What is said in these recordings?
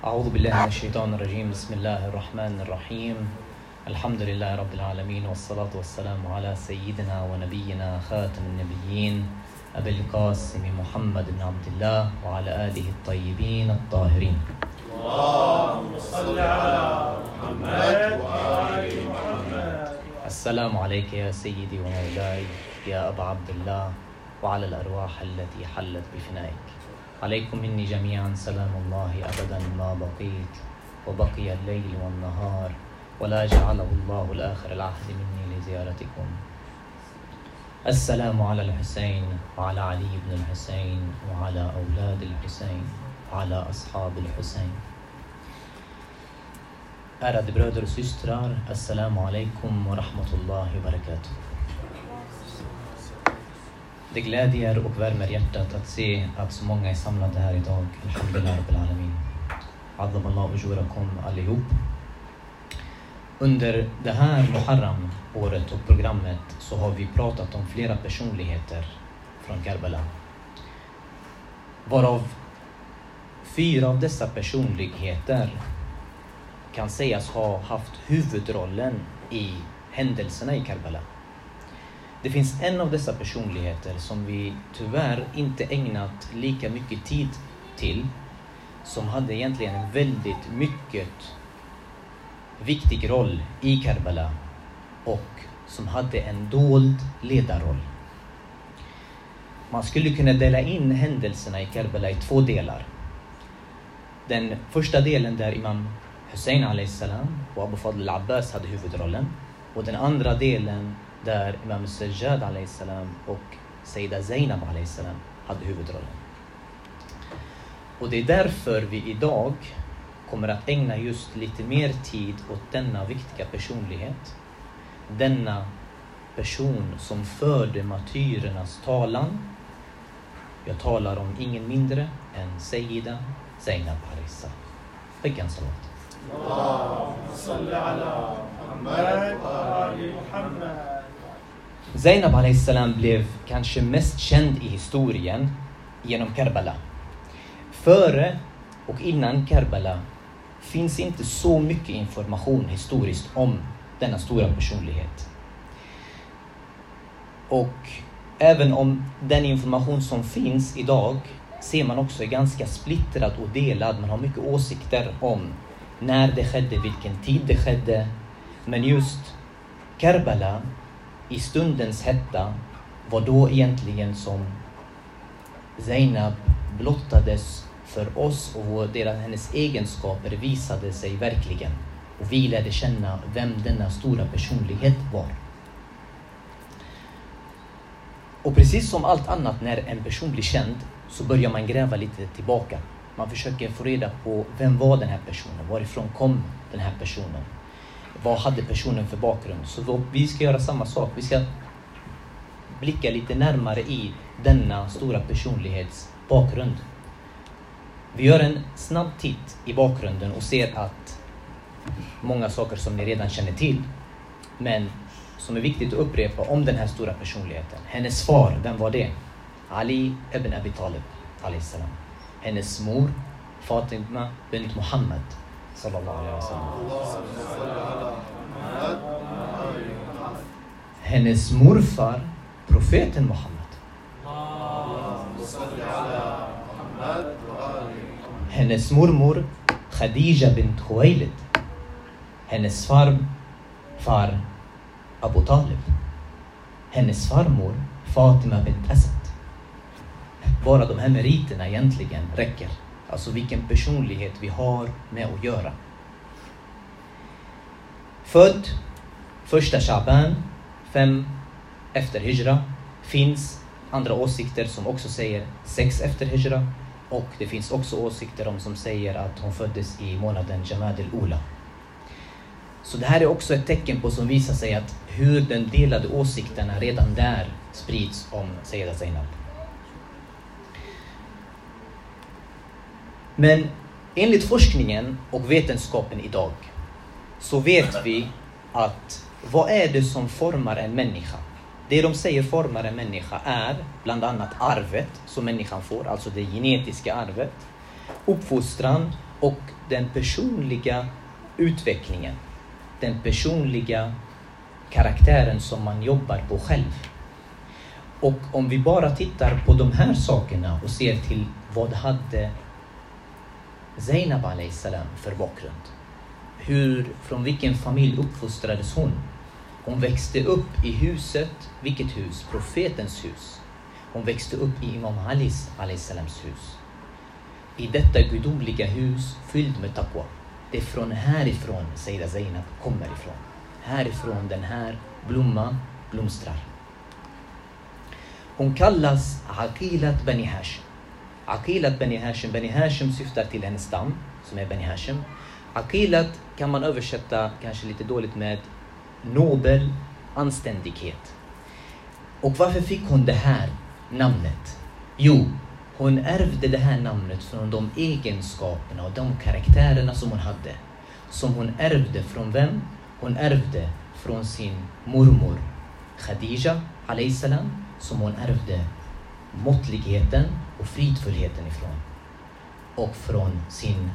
أعوذ بالله من الشيطان الرجيم. بسم الله الرحمن الرحيم. الحمد لله رب العالمين والصلاة والسلام على سيدنا ونبينا خاتم النبيين أبي القاسم محمد بن عبد الله وعلى آله الطيبين الطاهرين. اللهم صل على محمد وآل محمد. السلام عليك يا سيدي ومولاي يا أبا عبد الله وعلى الأرواح التي حلت بفنائك. عليكم مني جميعا سلام الله أبدا ما بقيت وبقي الليل والنهار ولا جعله الله الآخر العهد مني لزيارتكم السلام على الحسين وعلى علي بن الحسين وعلى أولاد الحسين وعلى أصحاب الحسين Ärade systrar, Assalamu alaikum wa rahmatullahi wa barakatuh. Det glädjer och värmer hjärtat att se att så många är samlade här idag. Alhamdulillah Rabbil Alamin. Allah ujurakum allihop. Under det här Muharram-året och programmet så har vi pratat om flera personligheter från Karbala. Varav fyra av dessa personligheter kan sägas ha haft huvudrollen i händelserna i Karbala. Det finns en av dessa personligheter som vi tyvärr inte ägnat lika mycket tid till, som hade egentligen en väldigt mycket viktig roll i Karbala och som hade en dold ledarroll. Man skulle kunna dela in händelserna i Karbala i två delar. Den första delen där Imam Hussein salam och Abu Fadl al-Abbas hade huvudrollen. Och den andra delen där Imam Sajjad salam och Sayyida Zainab salam hade huvudrollen. Och det är därför vi idag kommer att ägna just lite mer tid åt denna viktiga personlighet. Denna person som förde martyrernas talan. Jag talar om ingen mindre än Sayyida Zainab salam. Veckans salat. اللهم صل على محمد وآل محمد Zainab salam blev kanske mest känd i historien genom Karbala. Före och innan Karbala finns inte så mycket information historiskt om denna stora personlighet. Och även om den information som finns idag ser man också är ganska splittrad och delad. Man har mycket åsikter om när det skedde, vilken tid det skedde. Men just Karbala i stundens hetta var då egentligen som Zainab blottades för oss och deras, hennes egenskaper visade sig verkligen. Och vi lärde känna vem denna stora personlighet var. Och precis som allt annat när en person blir känd så börjar man gräva lite tillbaka. Man försöker få reda på vem var den här personen? Varifrån kom den här personen? Vad hade personen för bakgrund? Så vi ska göra samma sak. Vi ska blicka lite närmare i denna stora personlighets bakgrund. Vi gör en snabb titt i bakgrunden och ser att många saker som ni redan känner till, men som är viktigt att upprepa om den här stora personligheten. Hennes far, vem var det? Ali ibn Abi Talib, salam. Hennes mor, Fatima bint Muhammad, صلى الله عليه وسلم. هنس مرفر بروفيت محمد هنس مرمر خديجة بنت خويلد هنس فار فار أبو طالب هنس فارمور فاطمة بنت أسد بورا دم هم ريتنا ينتلجن ركر Alltså vilken personlighet vi har med att göra. Född första Shaban, fem efter Hijra. Finns andra åsikter som också säger sex efter Hijra. Och det finns också åsikter om som säger att hon föddes i månaden Jamad el-Ula. Så det här är också ett tecken på som visar sig att hur den delade åsikterna redan där sprids om Sayyida Zainab. Men enligt forskningen och vetenskapen idag så vet vi att vad är det som formar en människa? Det de säger formar en människa är bland annat arvet som människan får, alltså det genetiska arvet. uppfostran och den personliga utvecklingen. Den personliga karaktären som man jobbar på själv. Och om vi bara tittar på de här sakerna och ser till vad hade Zainab salam för bakgrund? Hur, från vilken familj uppfostrades hon? Hon växte upp i huset, vilket hus? Profetens hus. Hon växte upp i Imam Alis salams hus. I detta gudomliga hus fylld med taqwa. Det är från härifrån Sayyida Zainab kommer ifrån. Härifrån den här blomman blomstrar. Hon kallas Aqilat Bani Hashim. Aqilat Beni Hashim, Beni Hashim syftar till hennes stam som är Beni Hashim. Aqilat kan man översätta kanske lite dåligt med nobel anständighet. Och varför fick hon det här namnet? Jo, hon ärvde det här namnet från de egenskaperna och de karaktärerna som hon hade. Som hon ärvde från vem? Hon ärvde från sin mormor Khadija salam som hon ärvde måttligheten och fridfullheten ifrån. Och från sin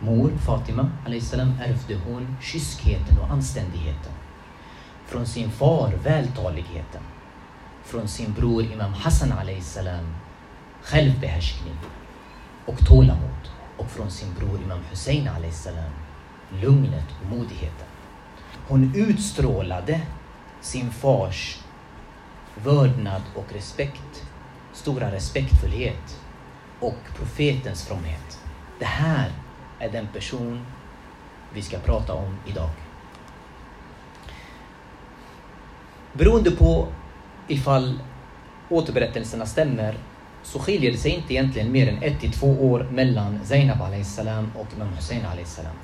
mor Fatima salam ärvde hon kyskheten och anständigheten. Från sin far vältaligheten. Från sin bror Imam Hassan salam självbehärskning och tålamod. Och från sin bror Imam Hussein salam lugnet och modigheten. Hon utstrålade sin fars vördnad och respekt, stora respektfullhet och profetens fromhet. Det här är den person vi ska prata om idag. Beroende på ifall återberättelserna stämmer så skiljer det sig inte egentligen mer än ett till två år mellan Zainab salam och Imam Hussein salam.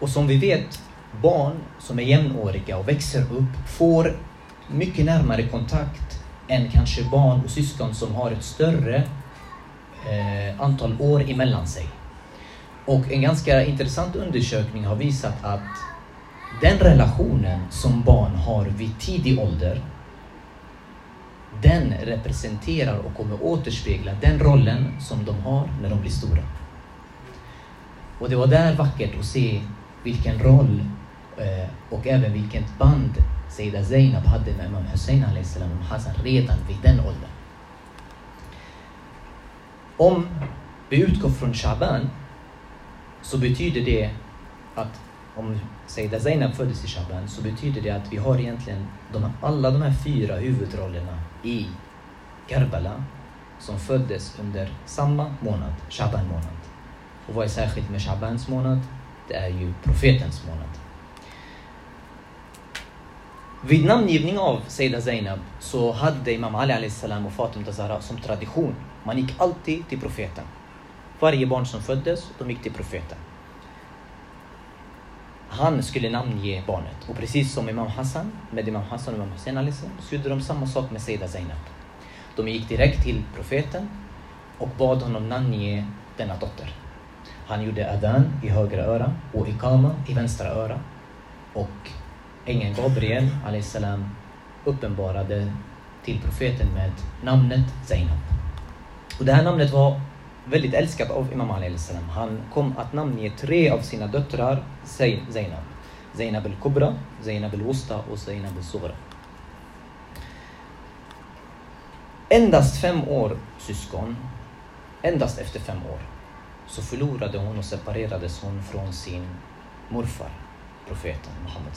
Och som vi vet, barn som är jämnåriga och växer upp får mycket närmare kontakt än kanske barn och syskon som har ett större eh, antal år emellan sig. Och en ganska intressant undersökning har visat att den relationen som barn har vid tidig ålder den representerar och kommer återspegla den rollen som de har när de blir stora. Och det var där vackert att se vilken roll eh, och även vilket band Sayyida Zainab hade med Imam Hussein och Hassan redan vid den åldern. Om vi utgår från Shaban så betyder det att om Sayyida Zainab föddes i Shaban så betyder det att vi har egentligen de, alla de här fyra huvudrollerna i Karbala som föddes under samma månad, Shaban månad. Och vad är särskilt med Shabans månad? Det är ju profetens månad. Vid namngivning av Sayyida Zainab så hade Imam Ali salam och Fatima Zahra som tradition. Man gick alltid till profeten. Varje barn som föddes, de gick till profeten. Han skulle namnge barnet. Och precis som Imam Hassan, med Imam Hassan och Imam Hussein så gjorde de samma sak med Sayyida Zainab. De gick direkt till profeten och bad honom namnge denna dotter. Han gjorde Adan i högra öra och ikama i vänstra öra. Och ängeln Gabriel salam uppenbarade till profeten med namnet Zainab. Och det här namnet var väldigt älskat av Imam Ali salam. Han kom att namnge tre av sina döttrar Zainab. Zainab al-Kubra, Zainab al-Wusta och Zainab al-Sughra. Endast fem år syskon, endast efter fem år, så förlorade hon och separerades hon från sin morfar, profeten Muhammed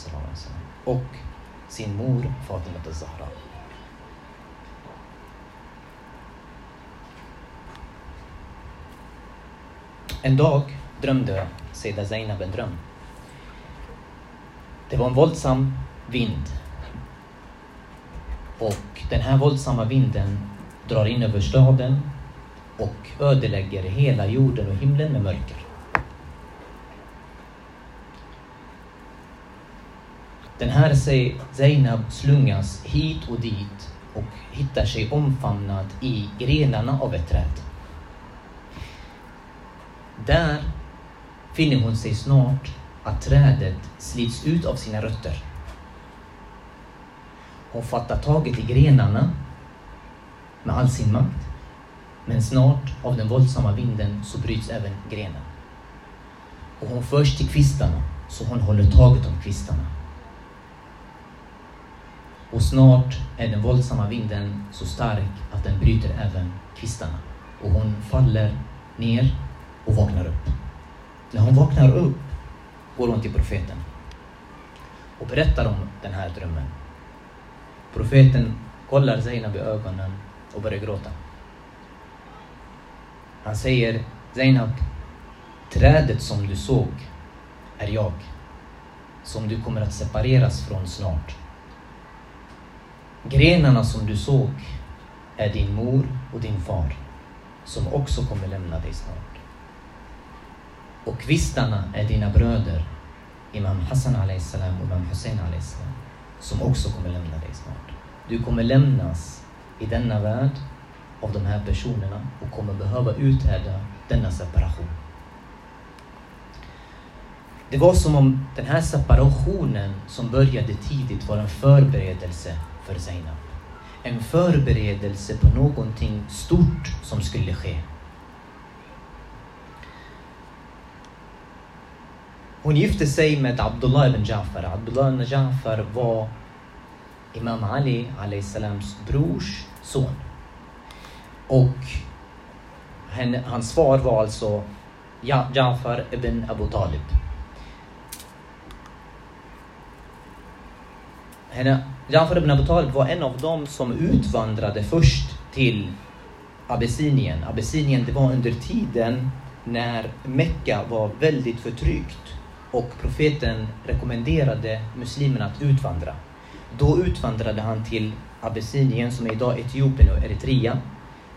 och sin mor Fatima Zahra. En dag drömde Seda Zainab en dröm. Det var en våldsam vind. Och den här våldsamma vinden drar in över staden och ödelägger hela jorden och himlen med mörker. Den här Zainab slungas hit och dit och hittar sig omfamnad i grenarna av ett träd. Där finner hon sig snart att trädet slits ut av sina rötter. Hon fattar taget i grenarna med all sin makt Men snart, av den våldsamma vinden, så bryts även grenen. Och hon förs till kvistarna, så hon håller taget om kvistarna. Och snart är den våldsamma vinden så stark att den bryter även kvistarna. Och hon faller ner och vaknar upp. När hon vaknar upp går hon till profeten och berättar om den här drömmen. Profeten kollar Zainab i ögonen och börjar gråta. Han säger Zainab, trädet som du såg är jag, som du kommer att separeras från snart. Grenarna som du såg är din mor och din far, som också kommer lämna dig snart. Och kvistarna är dina bröder, Imam Hassan salam och Imam Hussein salam, som också kommer lämna dig snart. Du kommer lämnas i denna värld av de här personerna och kommer behöva uthärda denna separation. Det var som om den här separationen som började tidigt var en förberedelse för Zainab. En förberedelse på någonting stort som skulle ske. Hon gifte sig med Abdullah ibn Jafar. Abdullah ibn Jafar var Imam Ali salams brors son. Och hans far var alltså Jafar ibn Abu Talib. Henne, Jafar ibn Abu Talib var en av dem som utvandrade först till Abessinien. Abessinien, det var under tiden när Mekka var väldigt förtryckt och profeten rekommenderade muslimerna att utvandra. Då utvandrade han till Abessinien som är idag Etiopien och Eritrea.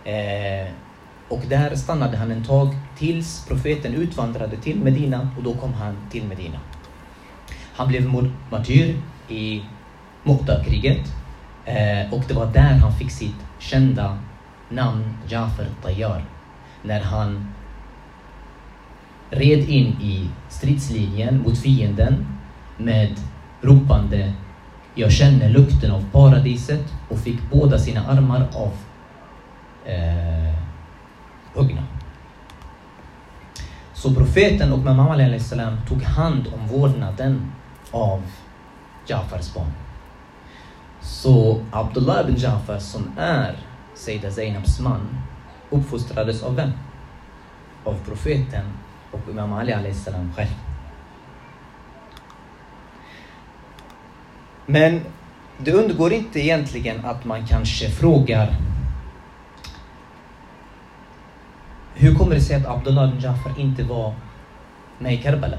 Eh, och där stannade han en tag tills profeten utvandrade till Medina och då kom han till Medina. Han blev martyr i Muqtab-kriget eh, och det var där han fick sitt kända namn Jafar Tayyar. När han red in i stridslinjen mot fienden med ropande Jag känner lukten av paradiset och fick båda sina armar av eh, huggna. Så profeten och Muhammed salam tog hand om vårdnaden av Jafars barn. Så Abdullah ibn Jafar som är Sayyida Zainabs man uppfostrades av vem? Av profeten och Imam Ali salam själv. Men det undgår inte egentligen att man kanske frågar Hur kommer det sig att Abdullah ibn Jafar inte var med i Karbala?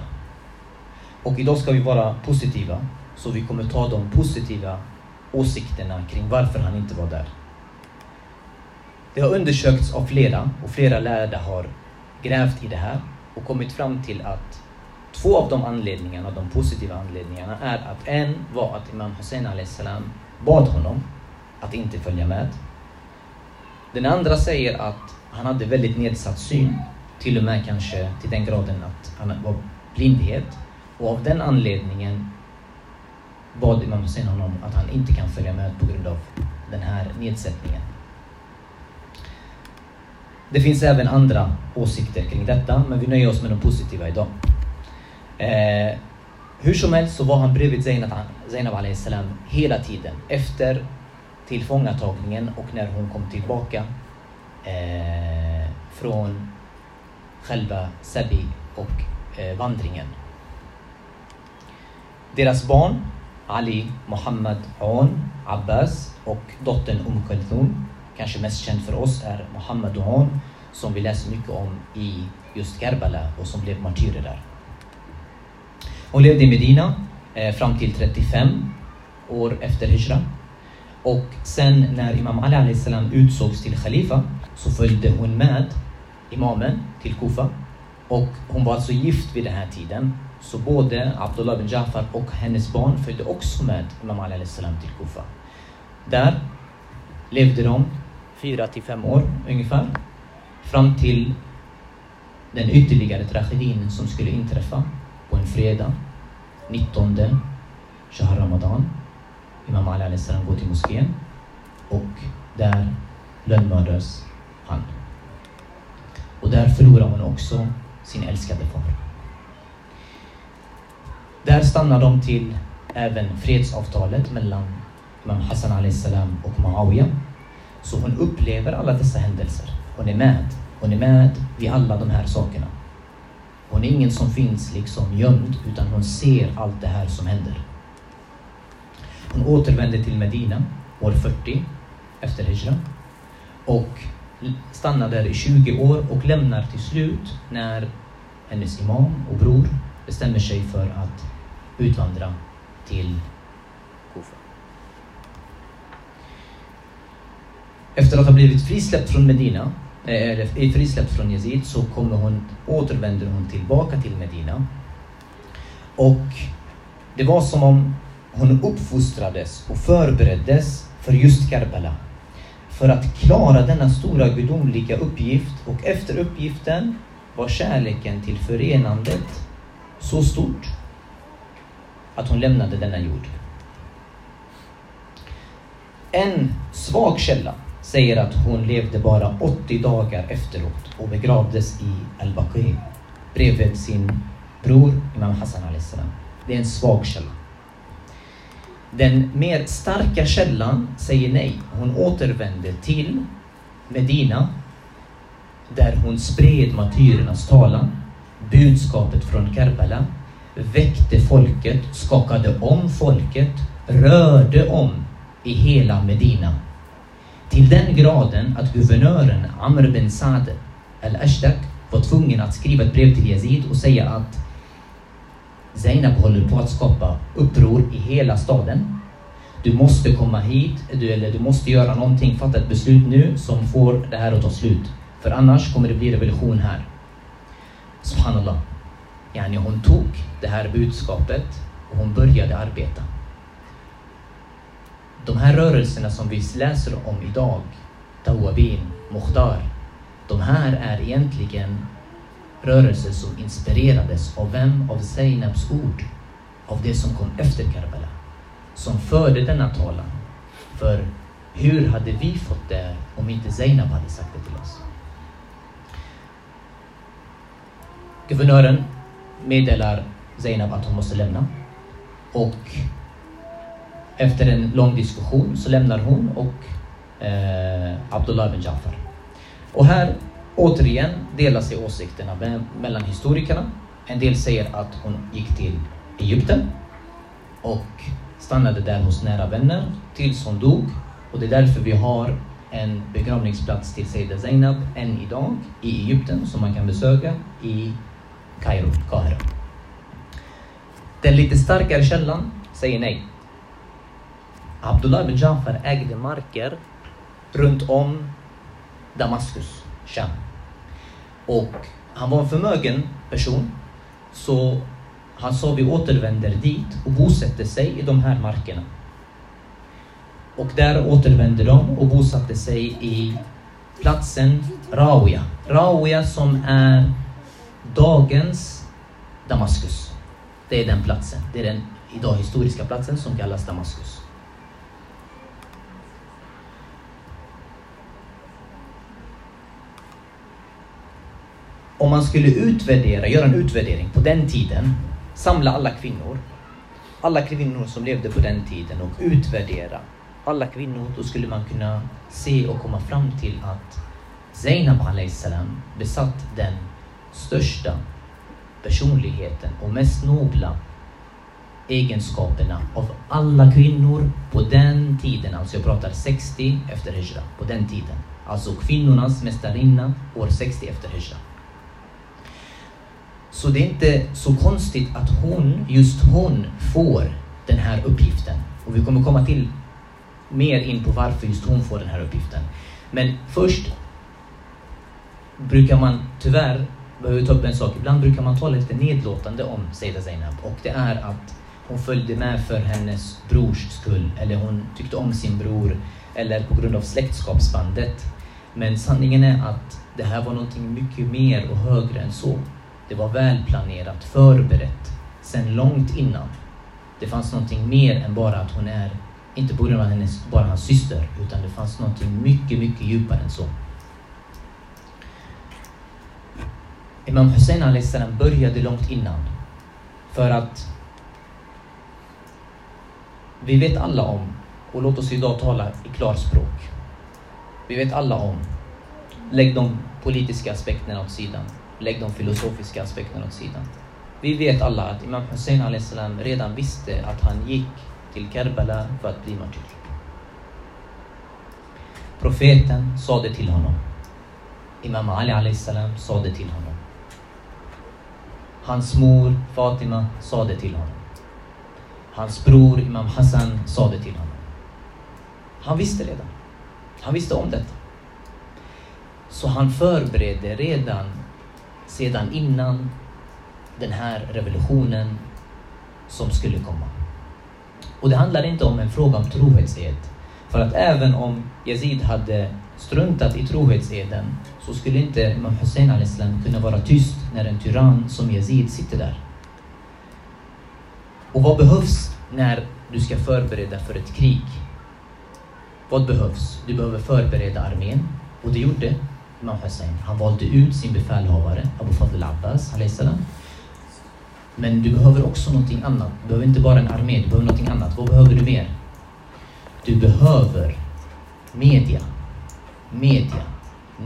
Och idag ska vi vara positiva, så vi kommer ta de positiva åsikterna kring varför han inte var där. Det har undersökts av flera och flera lärda har grävt i det här och kommit fram till att två av de anledningarna, de positiva anledningarna, är att en var att Imam Hussein salam bad honom att inte följa med. Den andra säger att han hade väldigt nedsatt syn, till och med kanske till den graden att han var blindhet. Och av den anledningen bad Imam Hussein honom att han inte kan följa med på grund av den här nedsättningen. Det finns även andra åsikter kring detta, men vi nöjer oss med de positiva idag. Eh, hur som helst så var han bredvid Zainab, Zainab salam hela tiden. Efter tillfångatagningen och när hon kom tillbaka eh, från själva Sabi och eh, vandringen. Deras barn, Ali, Mohammed Aun, Abbas och dottern Umm Kulthum kanske mest känd för oss är Mohammed Duhan som vi läser mycket om i just Karbala och som blev martyrer där. Hon levde i Medina eh, fram till 35 år efter Hijra. Och sen när Imam Ali salam utsågs till Khalifa så följde hon med imamen till Kufa. Och hon var alltså gift vid den här tiden. Så både Abdullah bin Jafar och hennes barn följde också med Imam Ali salam till Kufa. Där levde de fyra till fem år ungefär. Fram till den ytterligare tragedin som skulle inträffa på en fredag, 19 Shahar Ramadan. Imam Ali salam går till moskén och där lönnmördas han. Och där förlorar hon också sin älskade far. Där stannar de till även fredsavtalet mellan Imam Hassan salam och Muawiyah. Så hon upplever alla dessa händelser. Hon är med. Hon är med vid alla de här sakerna. Hon är ingen som finns liksom gömd, utan hon ser allt det här som händer. Hon återvänder till Medina år 40 efter Hijra och stannar där i 20 år och lämnar till slut när hennes imam och bror bestämmer sig för att utvandra till Kufa. Efter att ha blivit frisläppt från Medina, eh, eller eh, frisläppt från Yazid, så kommer hon, återvänder hon tillbaka till Medina. Och det var som om hon uppfostrades och förbereddes för just Karbala. För att klara denna stora gudomliga uppgift och efter uppgiften var kärleken till förenandet så stort att hon lämnade denna jord. En svag källa säger att hon levde bara 80 dagar efteråt och begravdes i Al-Baqi bredvid sin bror Imam Hassan al -Islam. Det är en svag källa. Den mer starka källan säger nej. Hon återvände till Medina där hon spred martyrernas talan, budskapet från Karbala, väckte folket, skakade om folket, rörde om i hela Medina. Till den graden att guvernören Amr bin Saad al-Ashtak var tvungen att skriva ett brev till Yazid och säga att Zainab håller på att skapa uppror i hela staden. Du måste komma hit, du, eller du måste göra någonting, fatta ett beslut nu som får det här att ta slut. För annars kommer det bli revolution här. Subhanallah. Yani hon tog det här budskapet och hon började arbeta. De här rörelserna som vi läser om idag, Tawabin, Mukhtar, de här är egentligen rörelser som inspirerades av vem? Av Zainabs ord. Av det som kom efter Karbala. Som förde denna talan. För hur hade vi fått det om inte Zainab hade sagt det till oss? Guvernören meddelar Zainab att hon måste lämna. Och efter en lång diskussion så lämnar hon och eh, Abdullah bin Jafar. Och här återigen delar sig åsikterna mellan historikerna. En del säger att hon gick till Egypten och stannade där hos nära vänner tills hon dog. Och det är därför vi har en begravningsplats till Sayyida Zainab än idag i Egypten som man kan besöka i Kairo, Kahira. Den lite starkare källan säger nej. Abdullah bin Jafar ägde marker runt om Damaskus, Sham. Och han var en förmögen person, så han sa vi återvänder dit och bosätter sig i de här markerna. Och där återvände de och bosatte sig i platsen Rawia. Rawia som är dagens Damaskus. Det är den platsen. Det är den idag historiska platsen som kallas Damaskus. Om man skulle utvärdera, göra en utvärdering på den tiden, samla alla kvinnor, alla kvinnor som levde på den tiden och utvärdera alla kvinnor, då skulle man kunna se och komma fram till att Zainab salam besatt den största personligheten och mest nobla egenskaperna av alla kvinnor på den tiden. Alltså jag pratar 60 efter Hijra, på den tiden. Alltså kvinnornas mästarinna år 60 efter Hijra. Så det är inte så konstigt att hon, just hon, får den här uppgiften. Och vi kommer komma till mer in på varför just hon får den här uppgiften. Men först brukar man tyvärr behöver ta upp en sak. Ibland brukar man tala lite nedlåtande om Seida Zainab och det är att hon följde med för hennes brors skull eller hon tyckte om sin bror eller på grund av släktskapsbandet. Men sanningen är att det här var någonting mycket mer och högre än så. Det var välplanerat, förberett, sen långt innan. Det fanns någonting mer än bara att hon är, inte på grund av hennes, bara hans syster, utan det fanns någonting mycket, mycket djupare än så. Imam Hussein salam började långt innan. För att vi vet alla om, och låt oss idag tala i klarspråk. Vi vet alla om, lägg de politiska aspekterna åt sidan, lägg de filosofiska aspekterna åt sidan. Vi vet alla att Imam Hussein salam redan visste att han gick till Karbala för att bli martyr. Profeten sa det till honom. Imam Ali salam sa det till honom. Hans mor Fatima sa det till honom. Hans bror Imam Hassan sa det till honom. Han visste redan. Han visste om detta. Så han förberedde redan sedan innan den här revolutionen som skulle komma. Och det handlar inte om en fråga om trohetsed. För att även om Yazid hade struntat i trohetseden så skulle inte Imam Hussein al-Islam kunna vara tyst när en tyrann som Yazid sitter där. Och vad behövs när du ska förbereda för ett krig? Vad behövs? Du behöver förbereda armén och det gjorde Imam Hussein. Han valde ut sin befälhavare, Abu Fadl Abbas salam. Men du behöver också någonting annat. Du behöver inte bara en armé, du behöver någonting annat. Vad behöver du mer? Du behöver media. Media.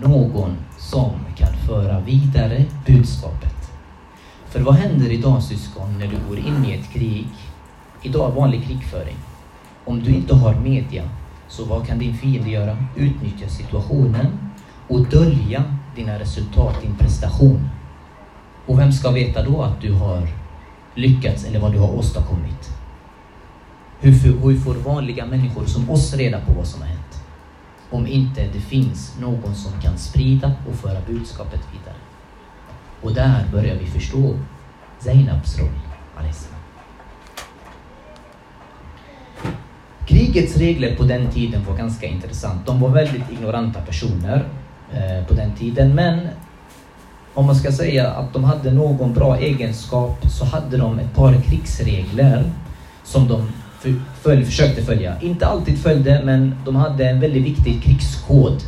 Någon som kan föra vidare budskapet. För vad händer idag syskon när du går in i ett krig? Idag vanlig krigföring. Om du inte har media, så vad kan din fiende göra? Utnyttja situationen och dölja dina resultat, din prestation. Och vem ska veta då att du har lyckats eller vad du har åstadkommit? Hur, hur får vanliga människor som oss reda på vad som har hänt? Om inte det finns någon som kan sprida och föra budskapet vidare. Och där börjar vi förstå Zainabs roll. Krigets regler på den tiden var ganska intressant. De var väldigt ignoranta personer eh, på den tiden. Men om man ska säga att de hade någon bra egenskap så hade de ett par krigsregler som de följ, försökte följa. Inte alltid följde, men de hade en väldigt viktig krigskod.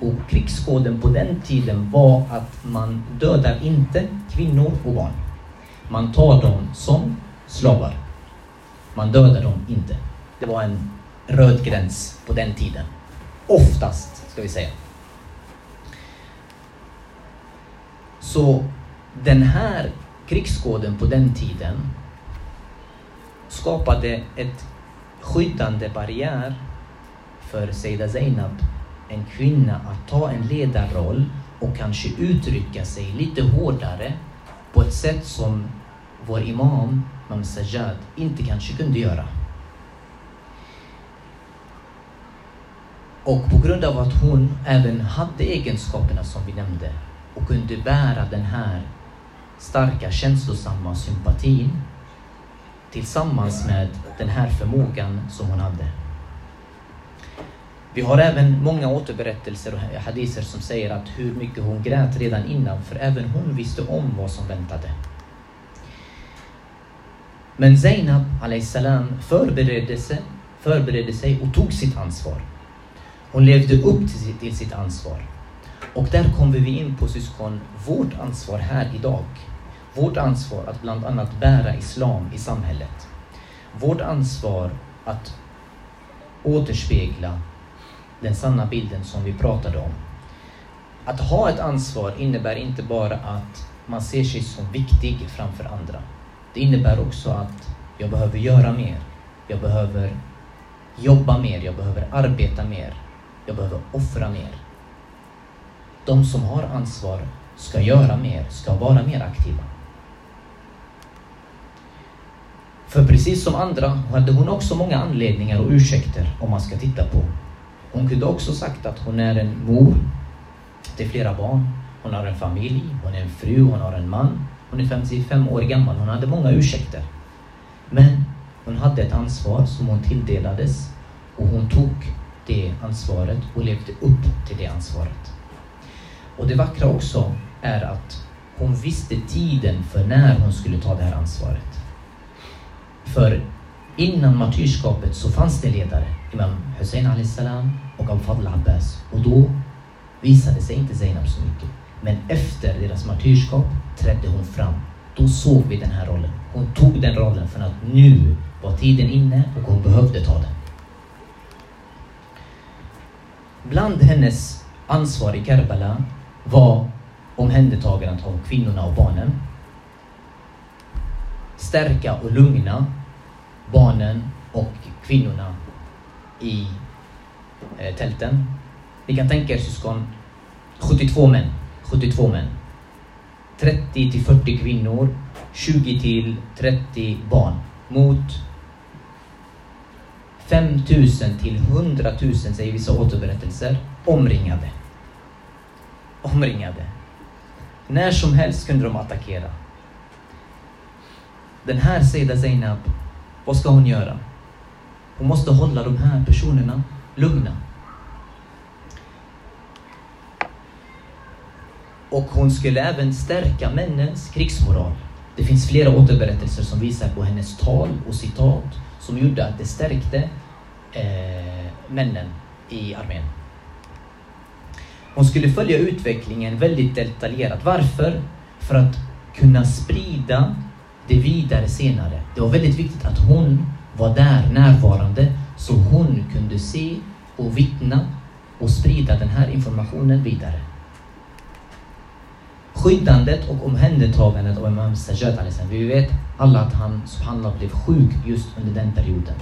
Och krigskoden på den tiden var att man dödar inte kvinnor och barn. Man tar dem som slavar. Man dödar dem inte. Det var en röd gräns på den tiden. Oftast, ska vi säga. Så den här krigskoden på den tiden skapade ett skyddande barriär för Seida Zainab, en kvinna, att ta en ledarroll och kanske uttrycka sig lite hårdare på ett sätt som vår imam, Mam Sajjad, inte kanske kunde göra. Och på grund av att hon även hade egenskaperna som vi nämnde och kunde bära den här starka känslosamma sympatin tillsammans med den här förmågan som hon hade. Vi har även många återberättelser och hadiser som säger att hur mycket hon grät redan innan, för även hon visste om vad som väntade. Men Zainab salam förberedde sig, förberedde sig och tog sitt ansvar. Hon levde upp till sitt ansvar. Och där kommer vi in på syskon, vårt ansvar här idag vårt ansvar att bland annat bära islam i samhället. Vårt ansvar att återspegla den sanna bilden som vi pratade om. Att ha ett ansvar innebär inte bara att man ser sig som viktig framför andra. Det innebär också att jag behöver göra mer. Jag behöver jobba mer, jag behöver arbeta mer. Jag behöver offra mer. De som har ansvar ska göra mer, ska vara mer aktiva. För precis som andra hade hon också många anledningar och ursäkter om man ska titta på. Hon kunde också sagt att hon är en mor till flera barn. Hon har en familj, hon är en fru, hon har en man. Hon är 55 år gammal. Hon hade många ursäkter. Men hon hade ett ansvar som hon tilldelades och hon tog det ansvaret och levde upp till det ansvaret. Och det vackra också är att hon visste tiden för när hon skulle ta det här ansvaret. För innan martyrskapet så fanns det ledare, Imam Hussein salam och Abu Fadl Abbas. Och då visade sig inte Zainab så mycket. Men efter deras martyrskap trädde hon fram. Då såg vi den här rollen. Hon tog den rollen för att nu var tiden inne och hon behövde ta den. Bland hennes ansvar i Karbala var omhändertagandet av kvinnorna och barnen. Stärka och lugna barnen och kvinnorna i eh, tälten. Ni kan tänka er syskon, 72 män. 72 män. 30 till 40 kvinnor, 20 till 30 barn mot 5000 till 100 000, säger vissa återberättelser, omringade. Omringade. När som helst kunde de attackera. Den här Seida Zainab, vad ska hon göra? Hon måste hålla de här personerna lugna. Och hon skulle även stärka männens krigsmoral. Det finns flera återberättelser som visar på hennes tal och citat som gjorde att det stärkte eh, männen i armén. Hon skulle följa utvecklingen väldigt detaljerat. Varför? För att kunna sprida det vidare senare. Det var väldigt viktigt att hon var där närvarande så hon kunde se och vittna och sprida den här informationen vidare. Skyddandet och omhändertagandet av Imam Sajjad Vi vet alla att han subhanallah blev sjuk just under den perioden.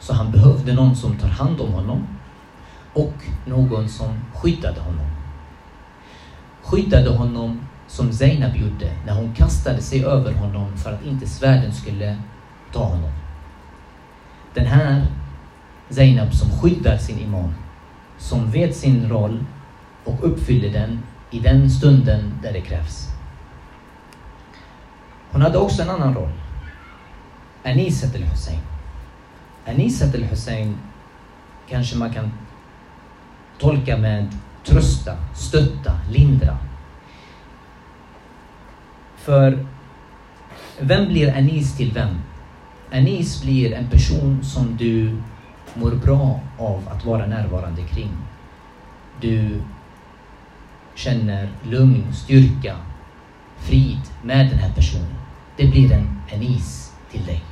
Så han behövde någon som tar hand om honom och någon som skyddade honom. Skyddade honom som Zainab gjorde när hon kastade sig över honom för att inte svärden skulle ta honom. Den här Zainab som skyddar sin imam, som vet sin roll och uppfyller den i den stunden där det krävs. Hon hade också en annan roll. Anisat al-Hussein. Anisat al-Hussein kanske man kan tolka med trösta, stötta, lindra. För vem blir Anis till vem? Anis blir en person som du mår bra av att vara närvarande kring. Du känner lugn, styrka, frid med den här personen. Det blir en Anis till dig.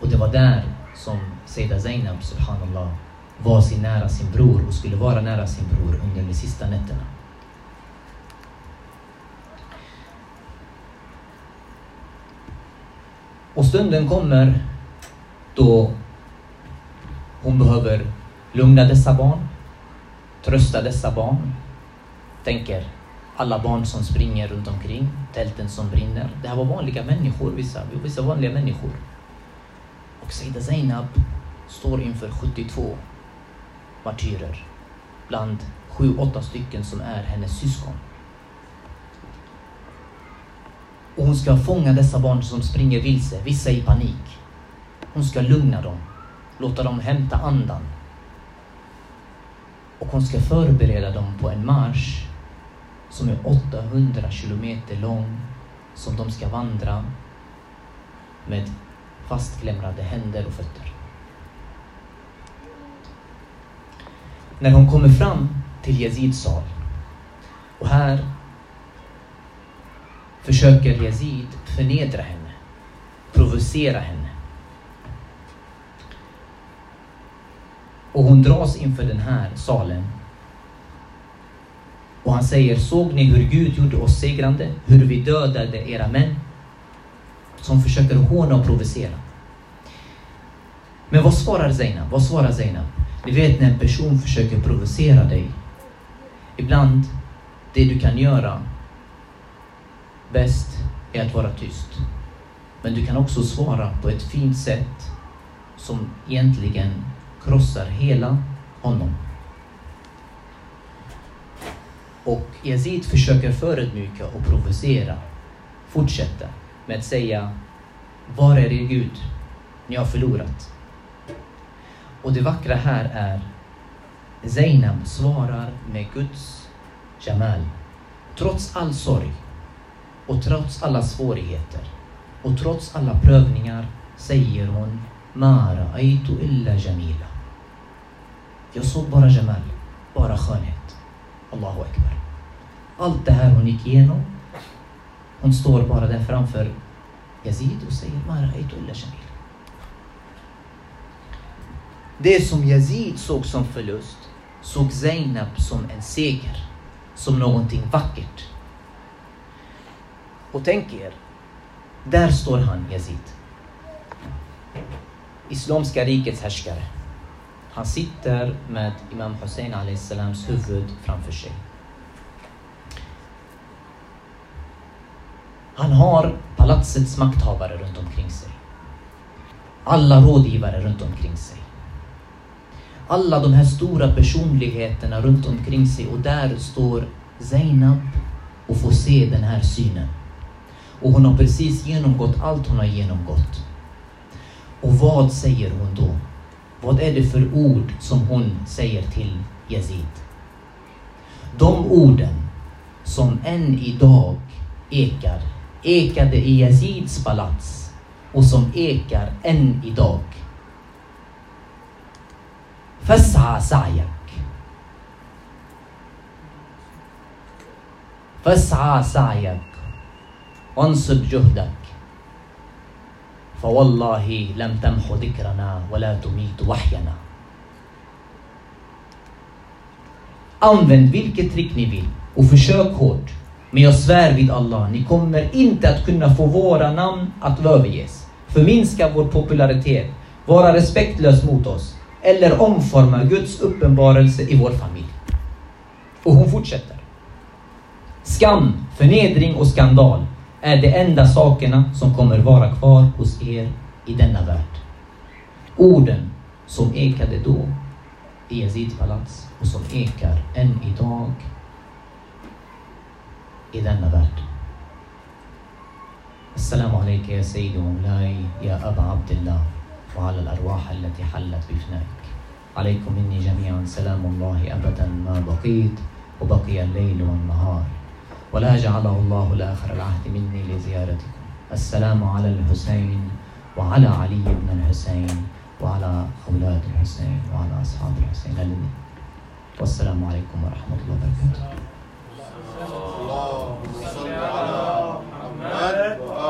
Och det var där som Seida Zainab, subhanallah, var sin nära sin bror och skulle vara nära sin bror under de sista nätterna. Och stunden kommer då hon behöver lugna dessa barn, trösta dessa barn. Tänker alla barn som springer runt omkring, tälten som brinner. Det här var vanliga människor, vissa, vissa vanliga människor. Och Saida Zainab står inför 72 martyrer bland sju, åtta stycken som är hennes syskon. Och hon ska fånga dessa barn som springer vilse, vissa i panik. Hon ska lugna dem, låta dem hämta andan. Och hon ska förbereda dem på en marsch som är 800 kilometer lång, som de ska vandra med fastklämrade händer och fötter. När hon kommer fram till Yazids sal och här försöker Yazid förnedra henne, provocera henne. Och hon dras inför den här salen. Och han säger, såg ni hur Gud gjorde oss segrande? Hur vi dödade era män? Som försöker håna och provocera. Men vad svarar Zainab? Vad svarar Zainab? Ni vet när en person försöker provocera dig. Ibland, det du kan göra bäst är att vara tyst. Men du kan också svara på ett fint sätt som egentligen krossar hela honom. Och Yazid försöker förödmjuka och provocera. Fortsätta med att säga Var är er Gud? Ni har förlorat. Och det vackra här är Zainab svarar med Guds Jamal. Trots all sorg och trots alla svårigheter och trots alla prövningar säger hon Mara aitu illa jamila. Jag såg bara Jamal, bara skönhet. Allahu akbar. Allt det här hon gick igenom. Hon står bara där framför Yazid och säger Ma ra'aytu illa jamila. Det som Yazid såg som förlust såg Zainab som en seger, som någonting vackert. Och tänk er, där står han, Yazid. Islamska rikets härskare. Han sitter med Imam Hussein salams huvud framför sig. Han har palatsets makthavare runt omkring sig. Alla rådgivare runt omkring sig. Alla de här stora personligheterna runt omkring sig och där står Zainab och får se den här synen. Och hon har precis genomgått allt hon har genomgått. Och vad säger hon då? Vad är det för ord som hon säger till Yazid? De orden som än idag ekar, ekade i Yazids palats och som ekar än idag. Fas'a sa'yak. Fas'a sa'yak. وانصب جهدك فوالله لم تمح ذكرنا ولا تميت وحينا Använd vilket trick ni vill och försök hårt. Men jag svär vid Allah, ni kommer inte att kunna få våra namn att överges. Förminska vår popularitet, vara respektlös mot oss eller omforma Guds uppenbarelse i vår familj. Och hon fortsätter. Skam, förnedring och skandal är de enda sakerna som kommer vara kvar hos er i denna värld. Orden som ekade då i Yazids palats och som ekar än idag i denna värld. السلام عليك يا سيدي ومولاي يا أبا عبد الله وعلى الأرواح التي حلت بفنائك عليكم مني جميعا سلام الله أبدا ما بقيت وبقي الليل والنهار ولا جعله الله لآخر العهد مني لزيارتكم. السلام على الحسين وعلى علي بن الحسين وعلى أولاد الحسين وعلى أصحاب الحسين. الذين والسلام عليكم ورحمة الله وبركاته. الله على محمد